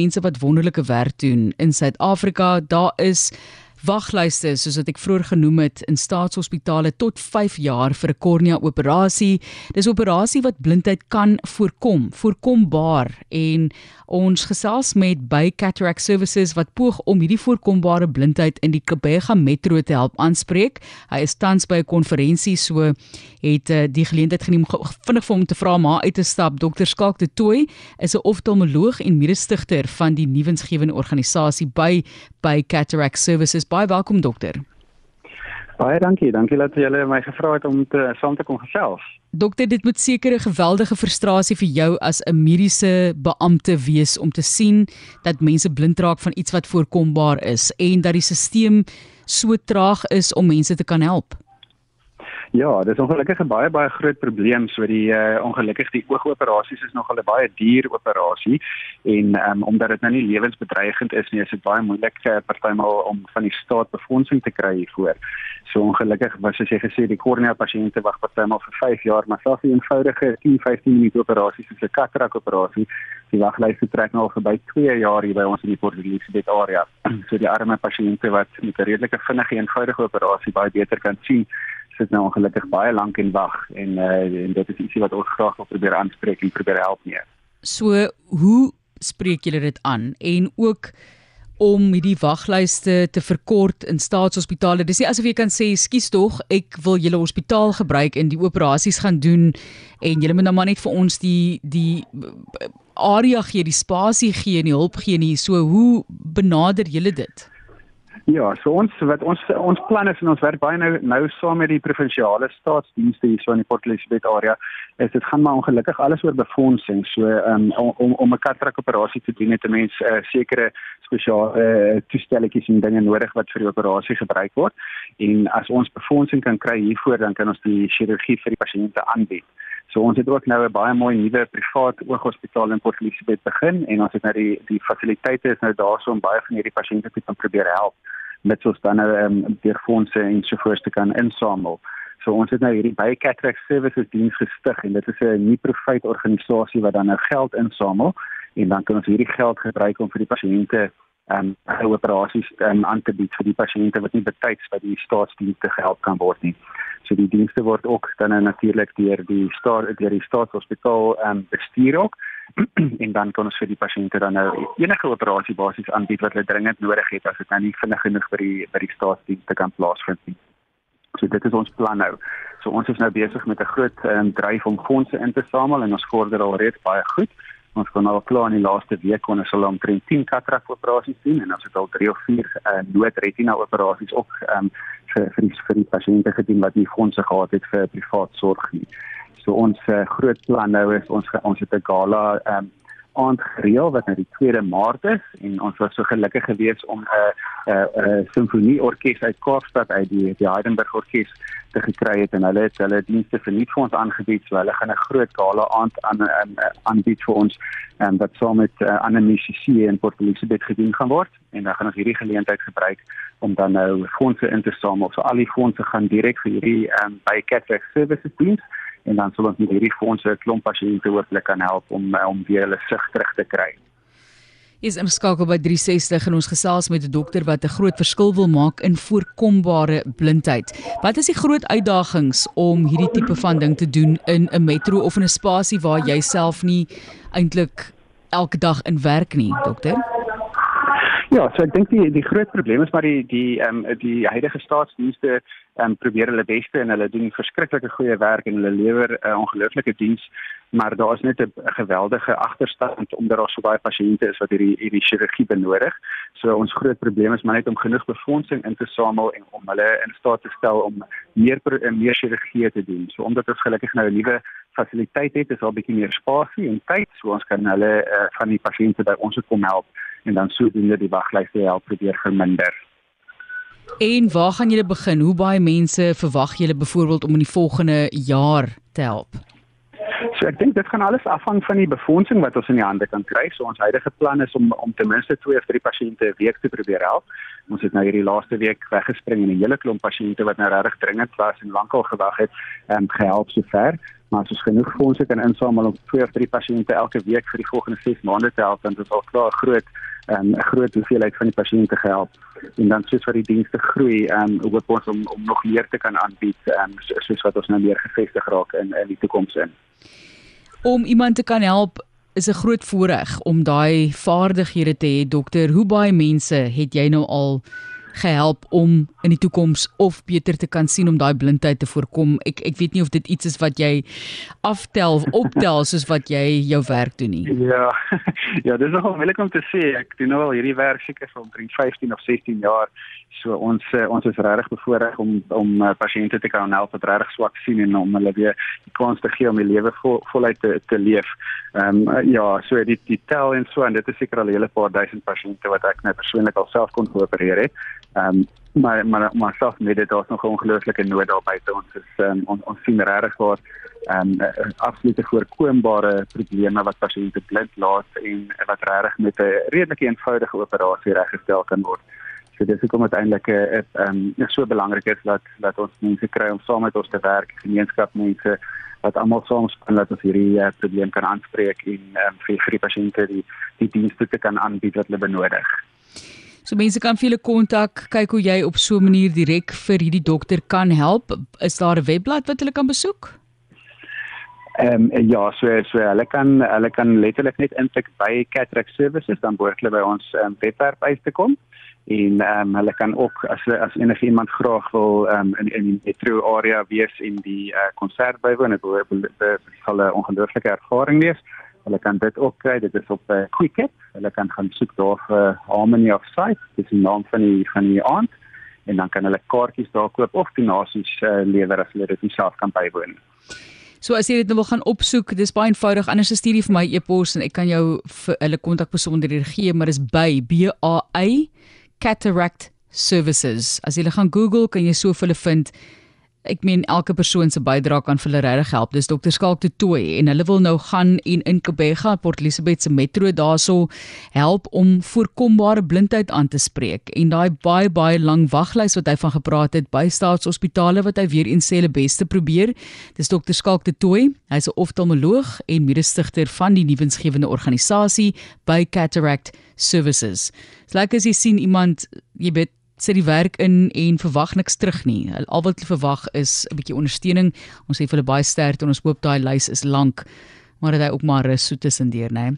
mense wat wonderlike werk doen in Suid-Afrika. Daar is waglyste soos wat ek vroeër genoem het in staatshospitale tot 5 jaar vir 'n kornea operasie. Dis 'n operasie wat blindheid kan voorkom, voorkombaar en ons gesels met by Cataract Services wat poog om hierdie voorkombare blindheid in die Kebega Metro te help aanspreek. Hy is tans by 'n konferensie so het uh, die geleentheid geneem vinnig vir hom te vra maar uit te stap. Dr Skalk de Tooi is 'n oftalmoloog en mede-stigter van die nuwensgewende organisasie by by Cataract Services. Baie welkom dokter. Baie dankie. Dankie dat julle my gevra het om te saam te kom gesels. Dokter, dit moet seker 'n geweldige frustrasie vir jou as 'n mediese beampte wees om te sien dat mense blind raak van iets wat voorkombaar is en dat die stelsel so traag is om mense te kan help. Ja, dis ongelukkig 'n baie baie groot probleem. So die uh, ongelukkig die oogoperasies is nogal 'n baie duur operasie en um, omdat dit nou nie lewensbedreigend is nie, is dit baie moeilik uh, partymal om van die staat befondsing te kry hiervoor. So ongelukkig was as jy gesê die kornea pasiënte wag partymal vir 5 jaar, maar selfs die eenvoudige 10-15 minuut operasies soos 'n katarak operasie, die waglyste trek nou al verby 2 jaar hier by ons in die Port Elizabeth area. So die arme pasiënte wat met 'n redelike vinnige eenvoudige operasie baie beter kan sien sit nou ongelukkig baie lank en wag en uh, en dit is ietsie wat ons graag wil probeer aanspreek en probeer help mee. So hoe spreek julle dit aan en ook om hierdie waglyste te verkort in staatshospitale. Dis nie asof jy kan sê skus tog, ek wil julle hospitaal gebruik en die operasies gaan doen en julle moet nou maar net vir ons die die area gee, die spasie gee en die hulp gee nie. So hoe benader julle dit? Ja, so ons wat ons ons plan is en ons werk baie nou nou saam met die provinsiale staatsdienste hier so in die Port Elizabeth area. Is dit gaan maar ongelukkig alles oor befondsing. So um, om om 'n katrak operasie te doen het 'n mens 'n uh, sekere spesiale uh, toestelletjies en dinge nodig wat vir die operasie gebruik word. En as ons befondsing kan kry hiervoor, dan kan ons die chirurgie vir die pasiënte aanbied. So ons het ook nou 'n baie mooi nuwe privaat ooghospitaal in Port Elizabeth begin en ons het nou die die fasiliteite is nou daarso om baie van hierdie pasiënte te kan probeer help met ons dan nou ehm um, deur fondse en so voort te kan insamel. So ons het nou hierdie by Cataract Services diens gestig en dit is 'n nie-profit organisasie wat dan nou geld insamel en dan kan ons hierdie geld gebruik om vir die pasiënte ehm um, operasies um, aan te bied vir die pasiënte wat nie betyds by die staatsdienste gehelp kan word nie. So die dienste word ook dan nou natuurlik deur die staat deur die staatshospitaal ehm um, bestuur ook en dan kan ons vir die pasiënte dan nou enige operasie basies aanbied wat hulle dringend nodig het as dit nou nie vinnig genoeg vir die by die staatsdienste kan plaasvind nie. So dit is ons plan nou. So ons is nou besig met 'n groot um, dryf om fondse in te samel en ons vorder al reeds baie goed. Ons kon al klaar in die laaste week kon ons al omtrent 10 katarak operasies doen en ons het al 3 of 4 uh, noodretina operasies ook um, vir vir die, vir die pasiënte gedoen wat nie fondse gehad het vir privaat sorg nie. So ons uh, groot plan nou is ons ons het 'n gala um, aand gereël wat nou die 2de Maart is en ons was so gelukkig geweest om 'n uh, 'n uh, uh, simfonieorkes uit Kaapstad uit die die Heidenberg orkes te gekry het en hulle het hulle dienste verniet vir ons aangebied so hulle gaan 'n groot gala aand aan aan aanbied vir ons en wat saam met uh, ander musisië in Port Elizabeth gedoen gaan word en dan gaan ons hierdie geleentheid gebruik om dan nou fondse in te samel. So al die fondse gaan direk vir hierdie um, by Cataract Services diens en dan sal ons met hierdie fondse 'n klomp pasiënte hopelik kan help om eh, om weer hulle sig terug te kry. Is in skakel by 360 en ons gesels met 'n dokter wat 'n groot verskil wil maak in voorkombare blindheid. Wat is die groot uitdagings om hierdie tipe van ding te doen in 'n metro of in 'n spasie waar jy self nie eintlik elke dag in werk nie, dokter? Ja, so ek dink die die groot probleem is maar die die ehm um, die huidige staatsdienste um, probeer hulle beste en hulle doen verskriklike goeie werk en hulle lewer 'n uh, ongelooflike diens, maar daar is net 'n geweldige agterstand omdat daar so baie pasiënte is wat hierdie hierdie chirurgie benodig. So ons groot probleem is maar net om genoeg befondsing in te samel en om hulle in staat te stel om meer meer chirurgie te doen. So omdat ons gelukkig nou 'n nuwe fasiliteit het, is daar 'n bietjie meer spasie en tyd, so ons kan hulle uh, van die pasiënte by ons kom help en dan sodoende die waglyste help probeer verminder. En waar gaan julle begin? Hoe baie mense verwag julle byvoorbeeld om in die volgende jaar te help? So ek dink dit gaan alles afhang van die befondsing wat ons in die hande kan kry. So ons huidige plan is om om ten minste 2 of 3 pasiënte 'n week te probeer help. Ons het nou hierdie laaste week weggespring en 'n hele klomp pasiënte wat nou regtig dringend was en lankal gewag het, ehm um, gehelp sover maar as ons genoeg fondse kan insamel om twee of drie pasiënte elke week vir die volgende 6 maande te help, dan is al klaar groot ehm, 'n um, groot hoeveelheid van die pasiënte gehelp. En dan soos wat die dienste groei, ehm um, hoop ons om om nog meer te kan aanbied, ehm um, soos wat ons nou meer gevestig raak in in die toekoms in. Om iemand te kan help is 'n groot voorreg om daai vaardighede te hê, dokter. Hoe baie mense het jy nou al gehelp om in die toekoms of beter te kan sien om daai blindheid te voorkom. Ek ek weet nie of dit iets is wat jy aftel of optel soos wat jy jou werk doen nie. Ja. Ja, dis nogal moeilik om te sê. Ek doen nou al hierdie werk seker vir omtrent 15 of 16 jaar. So ons eh, ons is regtig bevoorreg om om uh, pasiënte te kan help wat regtig swak sien en om hulle weer die kans te gee om die lewe vol, voluit te te leef. Ehm um, ja, so die die tel en so en dit is seker al 'n hele paar duisend pasiënte wat ek net persoonlik alself kon geopereer het. Ehm um, maar maar maar selfs met dit daar's nog 'n ongelooflike nood daar buite ons is um, on, ons sien regtig waar ehm um, absolute voorkombare probleme wat pasiënte blind laat en wat regtig met 'n redelike eenvoudige operasie reggestel kan word. So dis hoekom dit ehm um, so belangrik is dat dat ons mense kry om saam met ons te werk, gemeenskap mense wat almal saam span dat ons hierdie uh, probleem kan aanspreek en um, vir vir die pasiënte die die dienste te kan aanbied wat hulle benodig. So mense kan vir julle kontak, kyk hoe jy op so 'n manier direk vir hierdie dokter kan help. Is daar 'n webblad wat hulle kan besoek? Ehm um, ja, so so hulle kan hulle kan letterlik net intik by Cataract Services dan behoort hulle by ons um, webwerf uit te kom en ehm um, hulle kan ook as as enige iemand graag wil ehm um, in in die metro area wees in die uh, konsert bywoon, dit sal 'n ongelooflike ervaring wees. Hulle kan dit ook kry, dit is op uh, Quicket. Hulle kan gaan soek daar vir Harmony of Sight, dis die naam van die van die aand en dan kan hulle kaartjies daar koop of donasies uh, lewer as hulle dit self kan bywoon. So as jy dit nou wil gaan opsoek, dis baie eenvoudig. Anders stuur jy vir my e-pos en ek kan jou vir hulle kontakbesonderhede gee, maar dis by B A Y Cataract Services. As jy gaan Google, kan jy so vir hulle vind ek meen elke persoon se bydrae kan vir hulle regtig help. Dis dokter Skalk de Tooi en hulle wil nou gaan en in Kobega Port Elizabeth se metro daarso help om voorkombare blindheid aan te spreek. En daai baie baie lang waglys wat hy van gepraat het by staatshospitale wat hy weer eens sê hulle beste probeer. Dis dokter Skalk de Tooi. Hy's 'n oftalmoloog en mede-stigter van die nuwensgewende organisasie by Cataract Services. Dis lekker as jy sien iemand jy weet sit die werk in en verwag niks terug nie. Al wat hulle verwag is 'n bietjie ondersteuning. Ons sê vir hulle baie sterkte en ons hoop daai lys is lank, maar dat hy ook maar rus so tussendeur, né?